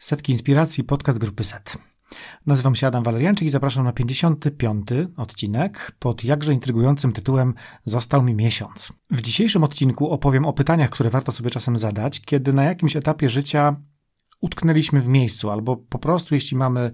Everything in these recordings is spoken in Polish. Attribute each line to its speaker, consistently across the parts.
Speaker 1: Setki Inspiracji, podcast grupy SET. Nazywam się Adam Walerianczyk i zapraszam na 55. odcinek pod jakże intrygującym tytułem Został mi miesiąc. W dzisiejszym odcinku opowiem o pytaniach, które warto sobie czasem zadać, kiedy na jakimś etapie życia utknęliśmy w miejscu, albo po prostu jeśli mamy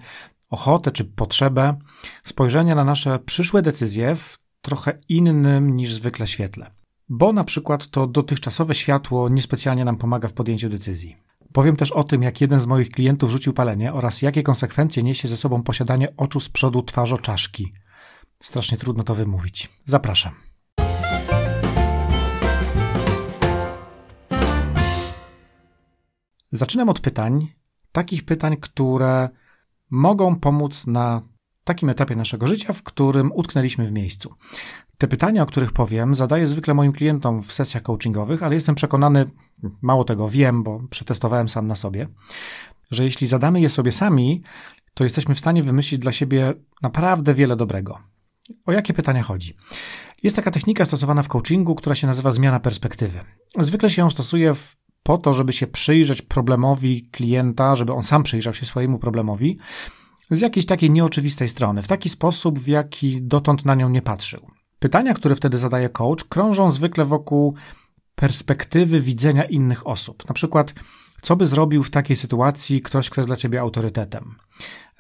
Speaker 1: ochotę czy potrzebę spojrzenia na nasze przyszłe decyzje w trochę innym niż zwykle świetle. Bo na przykład to dotychczasowe światło niespecjalnie nam pomaga w podjęciu decyzji. Powiem też o tym, jak jeden z moich klientów rzucił palenie oraz jakie konsekwencje niesie ze sobą posiadanie oczu z przodu twarzoczaszki. Strasznie trudno to wymówić. Zapraszam. Zaczynam od pytań, takich pytań, które mogą pomóc na takim etapie naszego życia, w którym utknęliśmy w miejscu. Te pytania, o których powiem, zadaję zwykle moim klientom w sesjach coachingowych, ale jestem przekonany, mało tego wiem, bo przetestowałem sam na sobie, że jeśli zadamy je sobie sami, to jesteśmy w stanie wymyślić dla siebie naprawdę wiele dobrego. O jakie pytania chodzi? Jest taka technika stosowana w coachingu, która się nazywa zmiana perspektywy. Zwykle się ją stosuje w, po to, żeby się przyjrzeć problemowi klienta, żeby on sam przyjrzał się swojemu problemowi z jakiejś takiej nieoczywistej strony, w taki sposób, w jaki dotąd na nią nie patrzył. Pytania, które wtedy zadaje coach, krążą zwykle wokół perspektywy widzenia innych osób. Na przykład, co by zrobił w takiej sytuacji ktoś, kto jest dla ciebie autorytetem?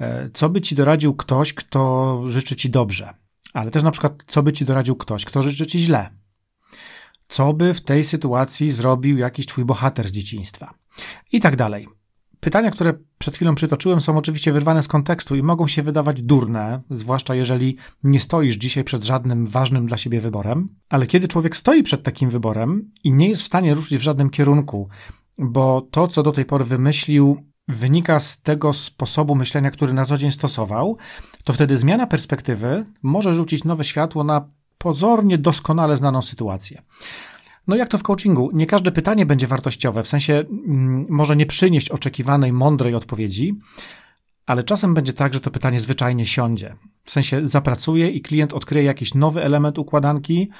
Speaker 1: E, co by ci doradził ktoś, kto życzy ci dobrze? Ale też na przykład, co by ci doradził ktoś, kto życzy ci źle? Co by w tej sytuacji zrobił jakiś twój bohater z dzieciństwa? I tak dalej. Pytania, które przed chwilą przytoczyłem, są oczywiście wyrwane z kontekstu i mogą się wydawać durne, zwłaszcza jeżeli nie stoisz dzisiaj przed żadnym ważnym dla siebie wyborem. Ale kiedy człowiek stoi przed takim wyborem i nie jest w stanie ruszyć w żadnym kierunku, bo to, co do tej pory wymyślił, wynika z tego sposobu myślenia, który na co dzień stosował, to wtedy zmiana perspektywy może rzucić nowe światło na pozornie doskonale znaną sytuację. No jak to w coachingu? Nie każde pytanie będzie wartościowe, w sensie mm, może nie przynieść oczekiwanej, mądrej odpowiedzi, ale czasem będzie tak, że to pytanie zwyczajnie siądzie. W sensie zapracuje i klient odkryje jakiś nowy element układanki,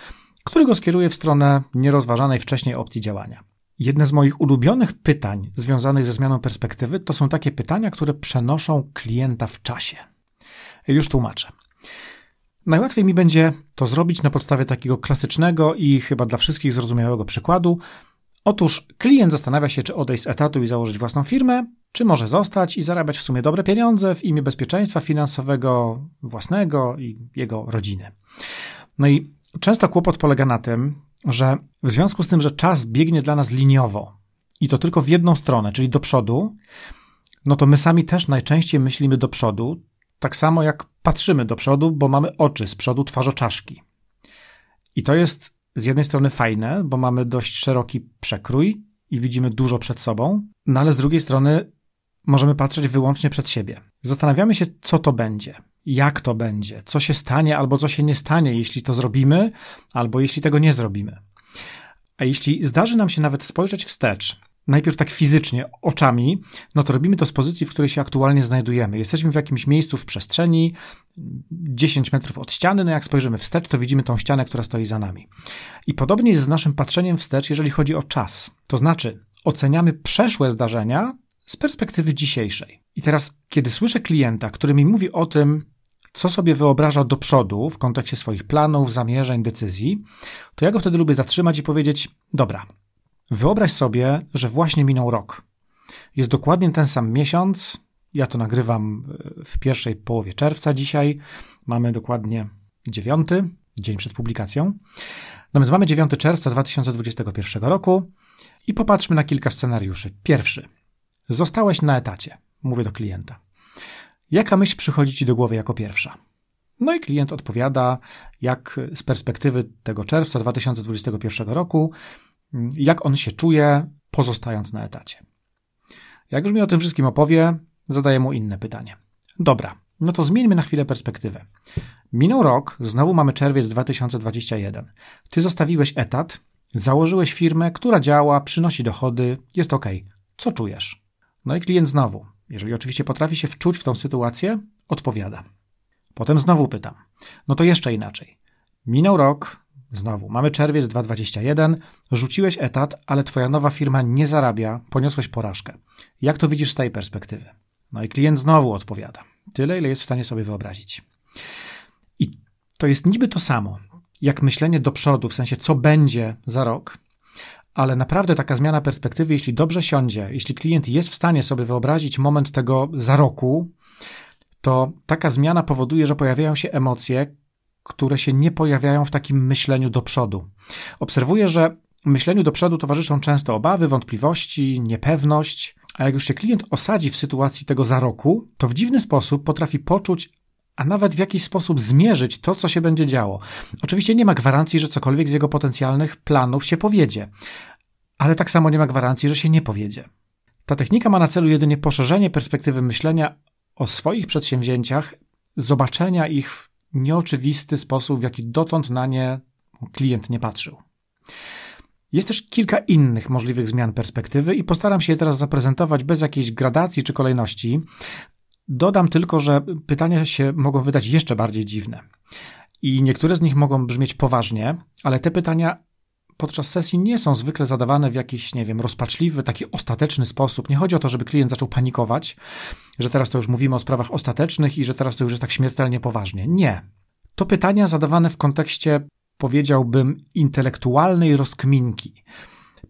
Speaker 1: który go skieruje w stronę nierozważanej wcześniej opcji działania. Jedne z moich ulubionych pytań związanych ze zmianą perspektywy to są takie pytania, które przenoszą klienta w czasie. Już tłumaczę. Najłatwiej mi będzie to zrobić na podstawie takiego klasycznego i chyba dla wszystkich zrozumiałego przykładu. Otóż klient zastanawia się, czy odejść z etatu i założyć własną firmę, czy może zostać i zarabiać w sumie dobre pieniądze w imię bezpieczeństwa finansowego własnego i jego rodziny. No i często kłopot polega na tym, że w związku z tym, że czas biegnie dla nas liniowo i to tylko w jedną stronę, czyli do przodu, no to my sami też najczęściej myślimy do przodu, tak samo jak patrzymy do przodu, bo mamy oczy z przodu twarzoczaszki. I to jest z jednej strony fajne, bo mamy dość szeroki przekrój i widzimy dużo przed sobą, no ale z drugiej strony możemy patrzeć wyłącznie przed siebie. Zastanawiamy się, co to będzie, jak to będzie, co się stanie albo co się nie stanie, jeśli to zrobimy, albo jeśli tego nie zrobimy. A jeśli zdarzy nam się nawet spojrzeć wstecz najpierw tak fizycznie, oczami, no to robimy to z pozycji, w której się aktualnie znajdujemy. Jesteśmy w jakimś miejscu w przestrzeni, 10 metrów od ściany, no jak spojrzymy wstecz, to widzimy tą ścianę, która stoi za nami. I podobnie jest z naszym patrzeniem wstecz, jeżeli chodzi o czas. To znaczy, oceniamy przeszłe zdarzenia z perspektywy dzisiejszej. I teraz, kiedy słyszę klienta, który mi mówi o tym, co sobie wyobraża do przodu w kontekście swoich planów, zamierzeń, decyzji, to ja go wtedy lubię zatrzymać i powiedzieć: Dobra, Wyobraź sobie, że właśnie minął rok. Jest dokładnie ten sam miesiąc. Ja to nagrywam w pierwszej połowie czerwca dzisiaj. Mamy dokładnie dziewiąty, dzień przed publikacją. No więc mamy 9 czerwca 2021 roku i popatrzmy na kilka scenariuszy. Pierwszy. Zostałeś na etacie. Mówię do klienta. Jaka myśl przychodzi ci do głowy jako pierwsza? No i klient odpowiada, jak z perspektywy tego czerwca 2021 roku jak on się czuje, pozostając na etacie. Jak już mi o tym wszystkim opowie, zadaję mu inne pytanie. Dobra, no to zmieńmy na chwilę perspektywę. Minął rok, znowu mamy czerwiec 2021. Ty zostawiłeś etat, założyłeś firmę, która działa, przynosi dochody, jest ok. Co czujesz? No i klient znowu, jeżeli oczywiście potrafi się wczuć w tą sytuację, odpowiada. Potem znowu pytam. No to jeszcze inaczej. Minął rok, znowu, mamy czerwiec 2021, rzuciłeś etat, ale twoja nowa firma nie zarabia, poniosłeś porażkę. Jak to widzisz z tej perspektywy? No i klient znowu odpowiada. Tyle, ile jest w stanie sobie wyobrazić. I to jest niby to samo, jak myślenie do przodu, w sensie co będzie za rok, ale naprawdę taka zmiana perspektywy, jeśli dobrze siądzie, jeśli klient jest w stanie sobie wyobrazić moment tego za roku, to taka zmiana powoduje, że pojawiają się emocje, które się nie pojawiają w takim myśleniu do przodu. Obserwuję, że myśleniu do przodu towarzyszą często obawy, wątpliwości, niepewność, a jak już się klient osadzi w sytuacji tego za roku, to w dziwny sposób potrafi poczuć, a nawet w jakiś sposób zmierzyć to, co się będzie działo. Oczywiście nie ma gwarancji, że cokolwiek z jego potencjalnych planów się powiedzie, ale tak samo nie ma gwarancji, że się nie powiedzie. Ta technika ma na celu jedynie poszerzenie perspektywy myślenia o swoich przedsięwzięciach, zobaczenia ich w nieoczywisty sposób, w jaki dotąd na nie klient nie patrzył. Jest też kilka innych możliwych zmian perspektywy i postaram się je teraz zaprezentować bez jakiejś gradacji czy kolejności. Dodam tylko, że pytania się mogą wydać jeszcze bardziej dziwne. I niektóre z nich mogą brzmieć poważnie, ale te pytania podczas sesji nie są zwykle zadawane w jakiś, nie wiem, rozpaczliwy, taki ostateczny sposób. Nie chodzi o to, żeby klient zaczął panikować, że teraz to już mówimy o sprawach ostatecznych i że teraz to już jest tak śmiertelnie poważnie. Nie. To pytania zadawane w kontekście, powiedziałbym, intelektualnej rozkminki.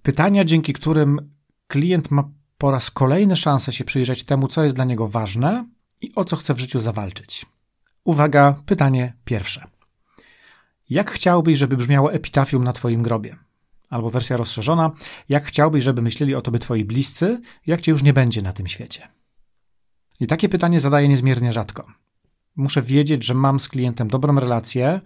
Speaker 1: Pytania, dzięki którym klient ma po raz kolejny szansę się przyjrzeć temu, co jest dla niego ważne i o co chce w życiu zawalczyć. Uwaga, pytanie pierwsze. Jak chciałbyś, żeby brzmiało epitafium na Twoim grobie? Albo wersja rozszerzona, jak chciałbyś, żeby myśleli o Tobie Twoi bliscy, jak Cię już nie będzie na tym świecie? I takie pytanie zadaję niezmiernie rzadko. Muszę wiedzieć, że mam z klientem dobrą relację,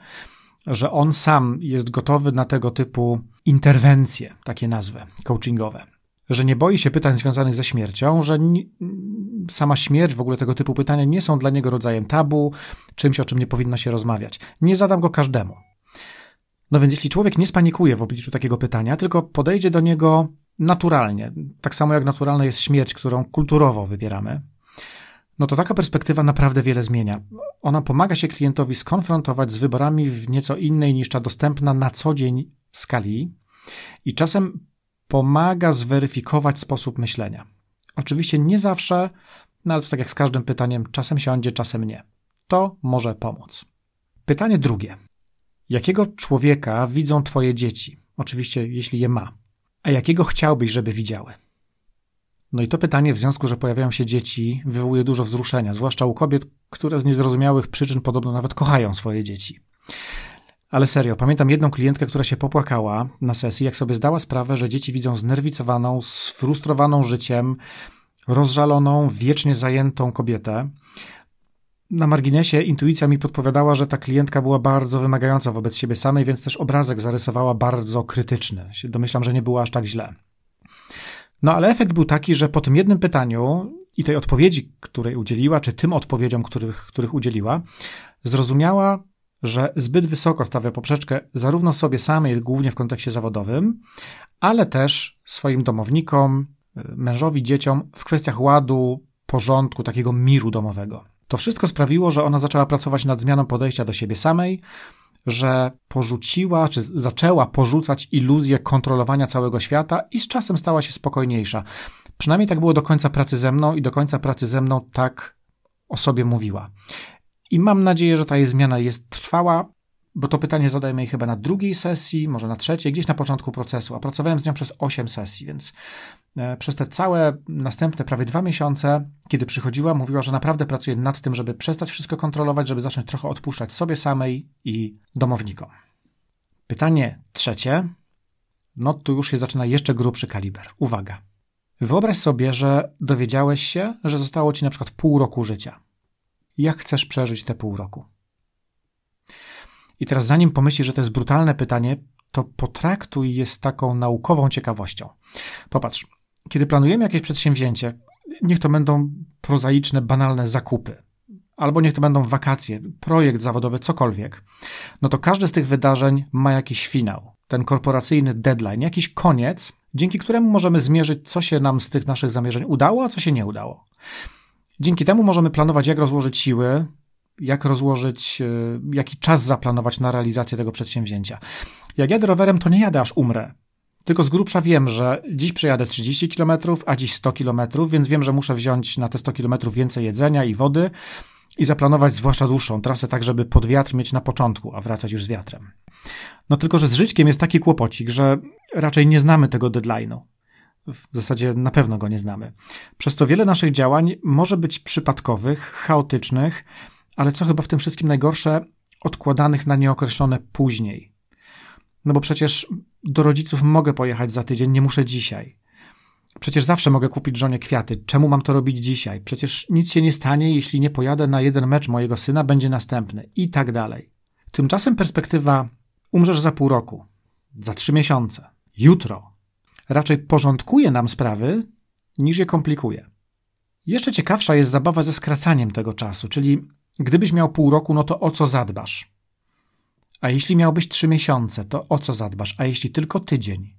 Speaker 1: że on sam jest gotowy na tego typu interwencje, takie nazwy coachingowe. Że nie boi się pytań związanych ze śmiercią, że sama śmierć, w ogóle tego typu pytania nie są dla niego rodzajem tabu, czymś, o czym nie powinno się rozmawiać. Nie zadam go każdemu. No więc jeśli człowiek nie spanikuje w obliczu takiego pytania, tylko podejdzie do niego naturalnie, tak samo jak naturalna jest śmierć, którą kulturowo wybieramy, no to taka perspektywa naprawdę wiele zmienia. Ona pomaga się klientowi skonfrontować z wyborami w nieco innej niż ta dostępna na co dzień skali i czasem pomaga zweryfikować sposób myślenia. Oczywiście nie zawsze, no ale to tak jak z każdym pytaniem, czasem siądzie, czasem nie. To może pomóc. Pytanie drugie. Jakiego człowieka widzą Twoje dzieci? Oczywiście, jeśli je ma. A jakiego chciałbyś, żeby widziały? No i to pytanie, w związku, że pojawiają się dzieci, wywołuje dużo wzruszenia, zwłaszcza u kobiet, które z niezrozumiałych przyczyn podobno nawet kochają swoje dzieci. Ale serio, pamiętam jedną klientkę, która się popłakała na sesji, jak sobie zdała sprawę, że dzieci widzą znerwicowaną, sfrustrowaną życiem, rozżaloną, wiecznie zajętą kobietę. Na marginesie intuicja mi podpowiadała, że ta klientka była bardzo wymagająca wobec siebie samej, więc też obrazek zarysowała bardzo krytyczny. Domyślam, że nie było aż tak źle. No ale efekt był taki, że po tym jednym pytaniu i tej odpowiedzi, której udzieliła, czy tym odpowiedziom, których, których udzieliła, zrozumiała, że zbyt wysoko stawia poprzeczkę zarówno sobie samej, głównie w kontekście zawodowym, ale też swoim domownikom, mężowi, dzieciom w kwestiach ładu, porządku, takiego miru domowego. To wszystko sprawiło, że ona zaczęła pracować nad zmianą podejścia do siebie samej, że porzuciła, czy zaczęła porzucać iluzję kontrolowania całego świata i z czasem stała się spokojniejsza. Przynajmniej tak było do końca pracy ze mną i do końca pracy ze mną tak o sobie mówiła. I mam nadzieję, że ta jej zmiana jest trwała, bo to pytanie zadajemy jej chyba na drugiej sesji, może na trzeciej, gdzieś na początku procesu, a pracowałem z nią przez 8 sesji, więc e, przez te całe następne prawie dwa miesiące, kiedy przychodziła, mówiła, że naprawdę pracuje nad tym, żeby przestać wszystko kontrolować, żeby zacząć trochę odpuszczać sobie samej i domownikom. Pytanie trzecie, no tu już się zaczyna jeszcze grubszy kaliber. Uwaga. Wyobraź sobie, że dowiedziałeś się, że zostało ci na przykład pół roku życia. Jak chcesz przeżyć te pół roku? I teraz, zanim pomyślisz, że to jest brutalne pytanie, to potraktuj je z taką naukową ciekawością. Popatrz, kiedy planujemy jakieś przedsięwzięcie, niech to będą prozaiczne, banalne zakupy, albo niech to będą wakacje, projekt zawodowy, cokolwiek, no to każde z tych wydarzeń ma jakiś finał, ten korporacyjny deadline, jakiś koniec, dzięki któremu możemy zmierzyć, co się nam z tych naszych zamierzeń udało, a co się nie udało. Dzięki temu możemy planować, jak rozłożyć siły, jak rozłożyć, y, jaki czas zaplanować na realizację tego przedsięwzięcia. Jak jadę rowerem, to nie jadę aż umrę. Tylko z grubsza wiem, że dziś przejadę 30 km, a dziś 100 km, więc wiem, że muszę wziąć na te 100 km więcej jedzenia i wody i zaplanować zwłaszcza dłuższą trasę, tak żeby pod wiatr mieć na początku, a wracać już z wiatrem. No tylko, że z żyćkiem jest taki kłopocik, że raczej nie znamy tego deadline'u. W zasadzie na pewno go nie znamy. Przez to wiele naszych działań może być przypadkowych, chaotycznych, ale co chyba w tym wszystkim najgorsze, odkładanych na nieokreślone później. No bo przecież do rodziców mogę pojechać za tydzień, nie muszę dzisiaj. Przecież zawsze mogę kupić żonie kwiaty. Czemu mam to robić dzisiaj? Przecież nic się nie stanie, jeśli nie pojadę na jeden mecz mojego syna, będzie następny. I tak dalej. Tymczasem perspektywa umrzesz za pół roku, za trzy miesiące, jutro raczej porządkuje nam sprawy, niż je komplikuje. Jeszcze ciekawsza jest zabawa ze skracaniem tego czasu, czyli gdybyś miał pół roku, no to o co zadbasz? A jeśli miałbyś trzy miesiące, to o co zadbasz? A jeśli tylko tydzień?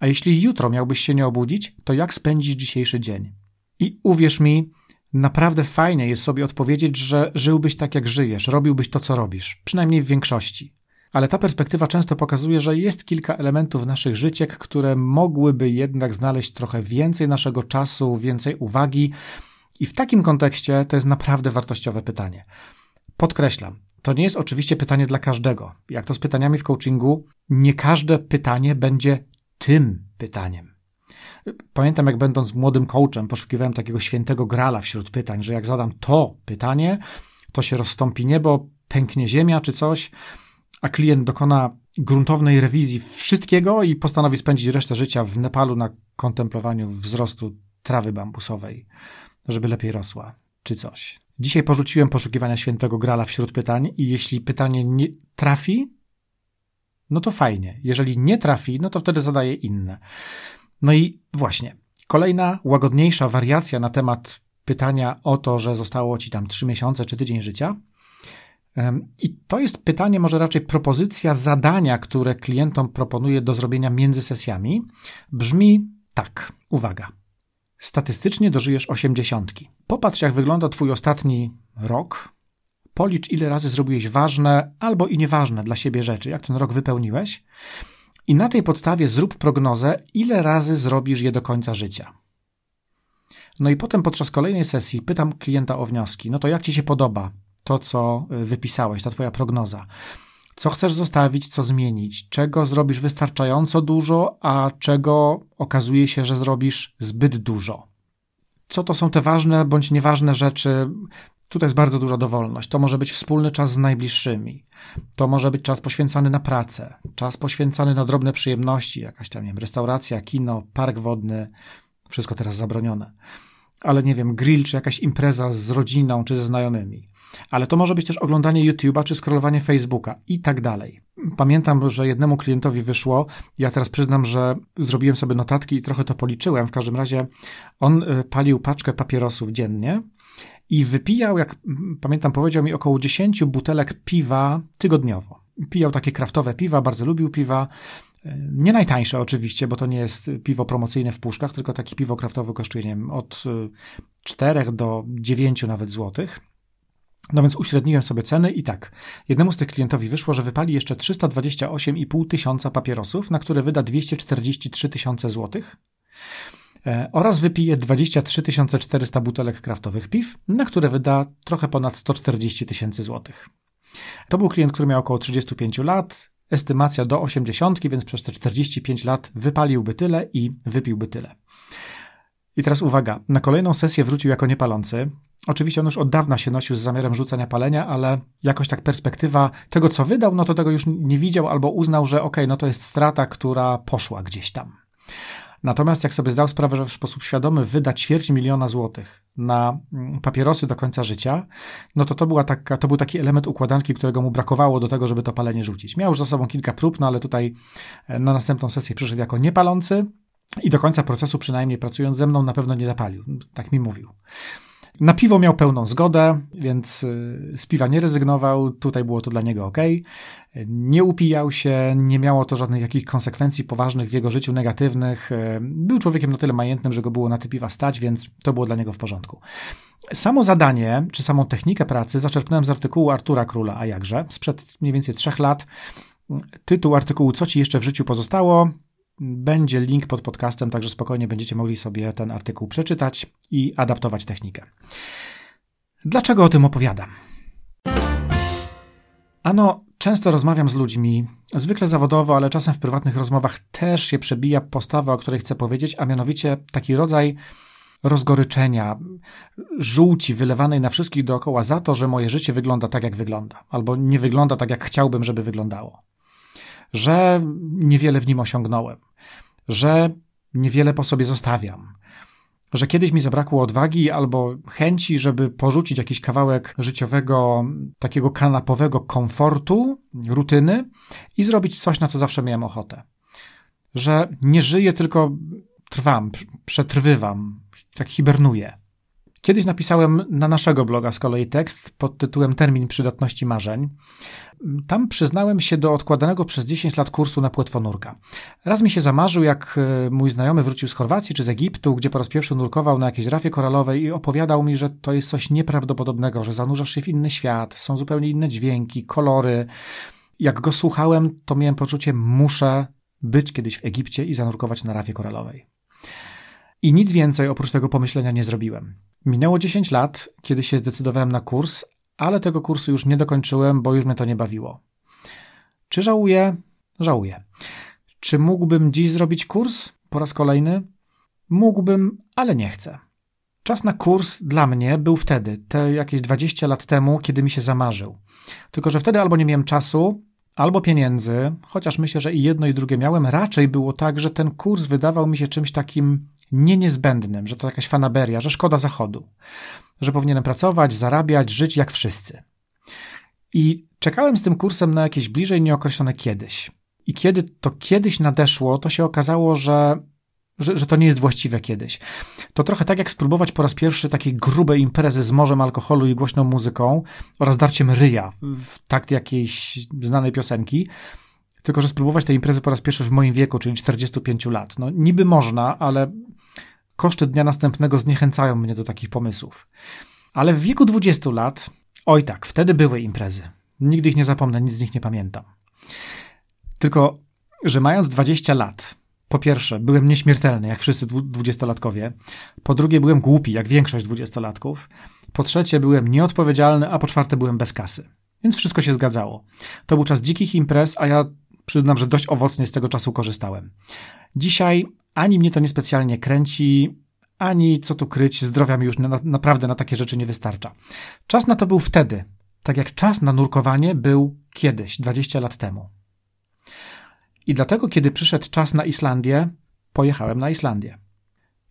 Speaker 1: A jeśli jutro miałbyś się nie obudzić, to jak spędzisz dzisiejszy dzień? I uwierz mi, naprawdę fajnie jest sobie odpowiedzieć, że żyłbyś tak jak żyjesz, robiłbyś to, co robisz, przynajmniej w większości. Ale ta perspektywa często pokazuje, że jest kilka elementów naszych życiek, które mogłyby jednak znaleźć trochę więcej naszego czasu, więcej uwagi. I w takim kontekście to jest naprawdę wartościowe pytanie. Podkreślam, to nie jest oczywiście pytanie dla każdego. Jak to z pytaniami w coachingu, nie każde pytanie będzie tym pytaniem. Pamiętam, jak będąc młodym coachem, poszukiwałem takiego świętego grala wśród pytań, że jak zadam to pytanie, to się rozstąpi niebo, pęknie ziemia czy coś, a klient dokona gruntownej rewizji wszystkiego i postanowi spędzić resztę życia w Nepalu na kontemplowaniu wzrostu trawy bambusowej, żeby lepiej rosła, czy coś. Dzisiaj porzuciłem poszukiwania świętego grala wśród pytań i jeśli pytanie nie trafi, no to fajnie. Jeżeli nie trafi, no to wtedy zadaję inne. No i właśnie, kolejna łagodniejsza wariacja na temat pytania o to, że zostało ci tam trzy miesiące czy tydzień życia. I to jest pytanie, może raczej propozycja zadania, które klientom proponuję do zrobienia między sesjami. Brzmi tak, uwaga. Statystycznie dożyjesz osiemdziesiątki. Popatrz, jak wygląda Twój ostatni rok, Policz, ile razy zrobiłeś ważne albo i nieważne dla siebie rzeczy, jak ten rok wypełniłeś, i na tej podstawie zrób prognozę, ile razy zrobisz je do końca życia. No i potem podczas kolejnej sesji pytam klienta o wnioski. No to jak ci się podoba to, co y, wypisałeś, ta twoja prognoza? Co chcesz zostawić, co zmienić? Czego zrobisz wystarczająco dużo, a czego okazuje się, że zrobisz zbyt dużo? Co to są te ważne bądź nieważne rzeczy, Tutaj jest bardzo duża dowolność. To może być wspólny czas z najbliższymi. To może być czas poświęcany na pracę, czas poświęcany na drobne przyjemności, jakaś tam, nie wiem, restauracja, kino, park wodny, wszystko teraz zabronione. Ale nie wiem, grill, czy jakaś impreza z rodziną, czy ze znajomymi. Ale to może być też oglądanie YouTube'a, czy scrollowanie Facebooka i tak dalej. Pamiętam, że jednemu klientowi wyszło, ja teraz przyznam, że zrobiłem sobie notatki i trochę to policzyłem. W każdym razie on y, palił paczkę papierosów dziennie i wypijał, jak pamiętam, powiedział mi około 10 butelek piwa tygodniowo. Pijał takie kraftowe piwa, bardzo lubił piwa. E, nie najtańsze oczywiście, bo to nie jest piwo promocyjne w puszkach, tylko takie piwo kraftowe kosztuje nie wiem, od 4 e, do 9 nawet złotych. No więc uśredniłem sobie ceny i tak. Jednemu z tych klientowi wyszło, że wypali jeszcze 328,5 tysiąca papierosów, na które wyda 243 tysiące złotych. E, oraz wypije 23 400 butelek kraftowych piw, na które wyda trochę ponad 140 tysięcy złotych. To był klient, który miał około 35 lat, estymacja do 80, więc przez te 45 lat wypaliłby tyle i wypiłby tyle. I teraz uwaga, na kolejną sesję wrócił jako niepalący. Oczywiście on już od dawna się nosił z zamiarem rzucania palenia, ale jakoś tak perspektywa tego, co wydał, no to tego już nie widział albo uznał, że okej, okay, no to jest strata, która poszła gdzieś tam. Natomiast jak sobie zdał sprawę, że w sposób świadomy wyda ćwierć miliona złotych na mm, papierosy do końca życia, no to to, była taka, to był taki element układanki, którego mu brakowało do tego, żeby to palenie rzucić. Miał już za sobą kilka prób, no ale tutaj e, na następną sesję przyszedł jako niepalący i do końca procesu przynajmniej pracując ze mną na pewno nie zapalił. Tak mi mówił. Na piwo miał pełną zgodę, więc y, z piwa nie rezygnował. Tutaj było to dla niego ok. Nie upijał się, nie miało to żadnych jakichś konsekwencji poważnych w jego życiu, negatywnych. Był człowiekiem na tyle majętnym, że go było na te piwa stać, więc to było dla niego w porządku. Samo zadanie, czy samą technikę pracy zaczerpnąłem z artykułu Artura Króla, a jakże, sprzed mniej więcej trzech lat. Tytuł artykułu Co ci jeszcze w życiu pozostało? Będzie link pod podcastem, także spokojnie będziecie mogli sobie ten artykuł przeczytać i adaptować technikę. Dlaczego o tym opowiadam? Ano, często rozmawiam z ludźmi, zwykle zawodowo, ale czasem w prywatnych rozmowach też się przebija postawa, o której chcę powiedzieć, a mianowicie taki rodzaj rozgoryczenia, żółci wylewanej na wszystkich dookoła za to, że moje życie wygląda tak, jak wygląda, albo nie wygląda tak, jak chciałbym, żeby wyglądało. Że niewiele w nim osiągnąłem, że niewiele po sobie zostawiam, że kiedyś mi zabrakło odwagi albo chęci, żeby porzucić jakiś kawałek życiowego, takiego kanapowego komfortu, rutyny i zrobić coś, na co zawsze miałem ochotę. Że nie żyję, tylko trwam, przetrwywam, tak hibernuję. Kiedyś napisałem na naszego bloga z kolei tekst pod tytułem Termin przydatności marzeń. Tam przyznałem się do odkładanego przez 10 lat kursu na płetwonurka. Raz mi się zamarzył, jak e, mój znajomy wrócił z Chorwacji czy z Egiptu, gdzie po raz pierwszy nurkował na jakiejś rafie koralowej i opowiadał mi, że to jest coś nieprawdopodobnego, że zanurzasz się w inny świat, są zupełnie inne dźwięki, kolory. Jak go słuchałem, to miałem poczucie, muszę być kiedyś w Egipcie i zanurkować na rafie koralowej. I nic więcej oprócz tego pomyślenia nie zrobiłem. Minęło 10 lat, kiedy się zdecydowałem na kurs, ale tego kursu już nie dokończyłem, bo już mnie to nie bawiło. Czy żałuję? Żałuję. Czy mógłbym dziś zrobić kurs po raz kolejny? Mógłbym, ale nie chcę. Czas na kurs dla mnie był wtedy, te jakieś 20 lat temu, kiedy mi się zamarzył. Tylko, że wtedy albo nie miałem czasu, albo pieniędzy, chociaż myślę, że i jedno i drugie miałem, raczej było tak, że ten kurs wydawał mi się czymś takim nie niezbędnym, że to jakaś fanaberia, że szkoda zachodu, że powinienem pracować, zarabiać, żyć jak wszyscy. I czekałem z tym kursem na jakieś bliżej nieokreślone kiedyś. I kiedy to kiedyś nadeszło, to się okazało, że, że, że to nie jest właściwe kiedyś. To trochę tak jak spróbować po raz pierwszy takiej grubej imprezy z morzem alkoholu i głośną muzyką oraz darciem ryja w takt jakiejś znanej piosenki tylko, że spróbować tej imprezy po raz pierwszy w moim wieku, czyli 45 lat. No niby można, ale koszty dnia następnego zniechęcają mnie do takich pomysłów. Ale w wieku 20 lat, oj tak, wtedy były imprezy. Nigdy ich nie zapomnę, nic z nich nie pamiętam. Tylko, że mając 20 lat, po pierwsze, byłem nieśmiertelny, jak wszyscy dwudziestolatkowie. Po drugie, byłem głupi, jak większość dwudziestolatków. Po trzecie, byłem nieodpowiedzialny, a po czwarte, byłem bez kasy. Więc wszystko się zgadzało. To był czas dzikich imprez, a ja przyznam, że dość owocnie z tego czasu korzystałem. Dzisiaj ani mnie to niespecjalnie kręci, ani co tu kryć, zdrowia mi już na, naprawdę na takie rzeczy nie wystarcza. Czas na to był wtedy, tak jak czas na nurkowanie był kiedyś, 20 lat temu. I dlatego, kiedy przyszedł czas na Islandię, pojechałem na Islandię.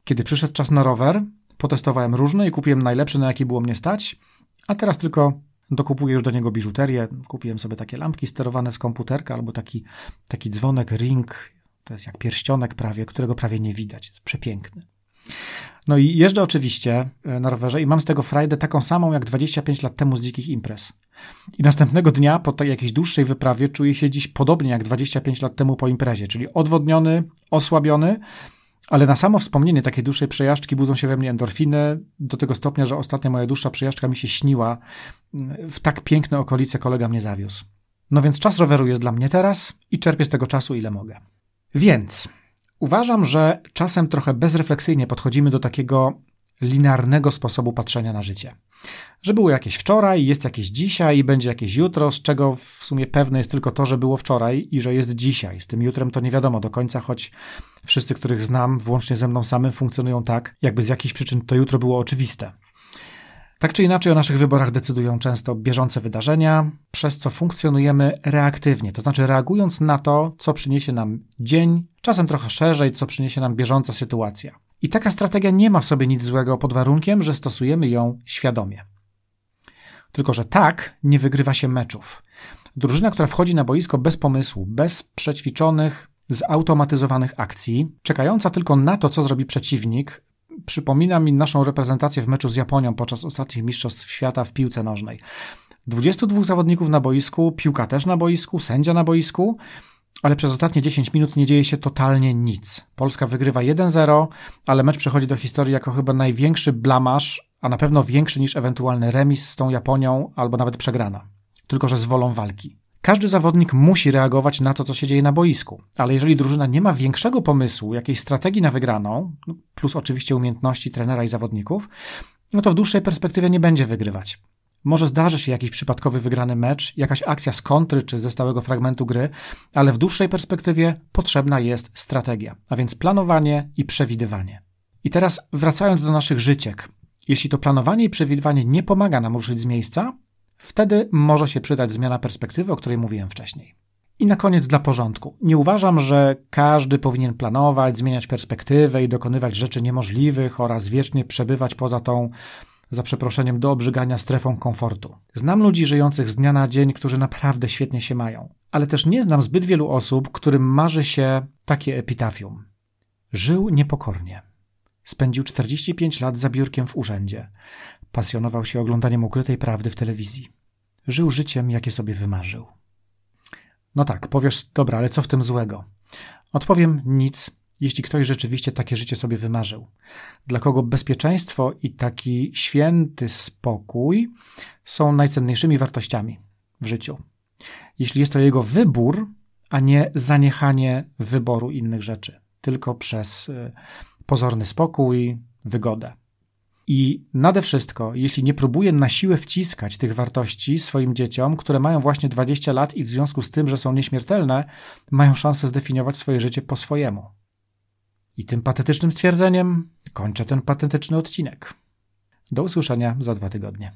Speaker 1: Kiedy przyszedł czas na rower, potestowałem różne i kupiłem najlepsze, na jakie było mnie stać, a teraz tylko Dokupuję już do niego biżuterię. Kupiłem sobie takie lampki sterowane z komputerka albo taki, taki dzwonek ring. To jest jak pierścionek prawie, którego prawie nie widać. Jest przepiękny. No i jeżdżę oczywiście e, na rowerze i mam z tego frajdę taką samą jak 25 lat temu z dzikich imprez. I następnego dnia po tej jakiejś dłuższej wyprawie czuję się dziś podobnie jak 25 lat temu po imprezie, czyli odwodniony, osłabiony, ale na samo wspomnienie takiej dłuższej przejażdżki budzą się we mnie endorfiny do tego stopnia, że ostatnia moja dłuższa przejażdżka mi się śniła. W tak piękne okolice kolega mnie zawiózł. No więc czas roweru jest dla mnie teraz i czerpię z tego czasu ile mogę. Więc uważam, że czasem trochę bezrefleksyjnie podchodzimy do takiego linearnego sposobu patrzenia na życie. Że było jakieś wczoraj, jest jakieś dzisiaj i będzie jakieś jutro, z czego w sumie pewne jest tylko to, że było wczoraj i że jest dzisiaj. Z tym jutrem to nie wiadomo do końca, choć wszyscy, których znam, włącznie ze mną samym, funkcjonują tak, jakby z jakichś przyczyn to jutro było oczywiste. Tak czy inaczej o naszych wyborach decydują często bieżące wydarzenia, przez co funkcjonujemy reaktywnie, to znaczy reagując na to, co przyniesie nam dzień, czasem trochę szerzej, co przyniesie nam bieżąca sytuacja. I taka strategia nie ma w sobie nic złego pod warunkiem, że stosujemy ją świadomie. Tylko, że tak nie wygrywa się meczów. Drużyna, która wchodzi na boisko bez pomysłu, bez przećwiczonych, zautomatyzowanych akcji, czekająca tylko na to, co zrobi przeciwnik, przypomina mi naszą reprezentację w meczu z Japonią podczas ostatnich Mistrzostw Świata w piłce nożnej. 22 zawodników na boisku, piłka też na boisku, sędzia na boisku, ale przez ostatnie 10 minut nie dzieje się totalnie nic. Polska wygrywa 1-0, ale mecz przechodzi do historii jako chyba największy blamasz, a na pewno większy niż ewentualny remis z tą Japonią albo nawet przegrana, tylko że z wolą walki. Każdy zawodnik musi reagować na to, co się dzieje na boisku, ale jeżeli drużyna nie ma większego pomysłu, jakiejś strategii na wygraną, plus oczywiście umiejętności trenera i zawodników, no to w dłuższej perspektywie nie będzie wygrywać. Może zdarzy się jakiś przypadkowy wygrany mecz, jakaś akcja z kontry czy ze stałego fragmentu gry, ale w dłuższej perspektywie potrzebna jest strategia, a więc planowanie i przewidywanie. I teraz wracając do naszych życiek. Jeśli to planowanie i przewidywanie nie pomaga nam ruszyć z miejsca, wtedy może się przydać zmiana perspektywy, o której mówiłem wcześniej. I na koniec dla porządku. Nie uważam, że każdy powinien planować, zmieniać perspektywę i dokonywać rzeczy niemożliwych oraz wiecznie przebywać poza tą za przeproszeniem, do obrzygania strefą komfortu. Znam ludzi żyjących z dnia na dzień, którzy naprawdę świetnie się mają, ale też nie znam zbyt wielu osób, którym marzy się takie epitafium. Żył niepokornie. Spędził 45 lat za biurkiem w urzędzie. Pasjonował się oglądaniem ukrytej prawdy w telewizji. Żył życiem, jakie sobie wymarzył. No tak, powiesz, dobra, ale co w tym złego? Odpowiem nic, jeśli ktoś rzeczywiście takie życie sobie wymarzył, dla kogo bezpieczeństwo i taki święty spokój są najcenniejszymi wartościami w życiu. Jeśli jest to jego wybór, a nie zaniechanie wyboru innych rzeczy, tylko przez y, pozorny spokój, wygodę. I nade wszystko, jeśli nie próbuje na siłę wciskać tych wartości swoim dzieciom, które mają właśnie 20 lat i w związku z tym, że są nieśmiertelne, mają szansę zdefiniować swoje życie po swojemu. I tym patetycznym stwierdzeniem kończę ten patetyczny odcinek. Do usłyszenia za dwa tygodnie.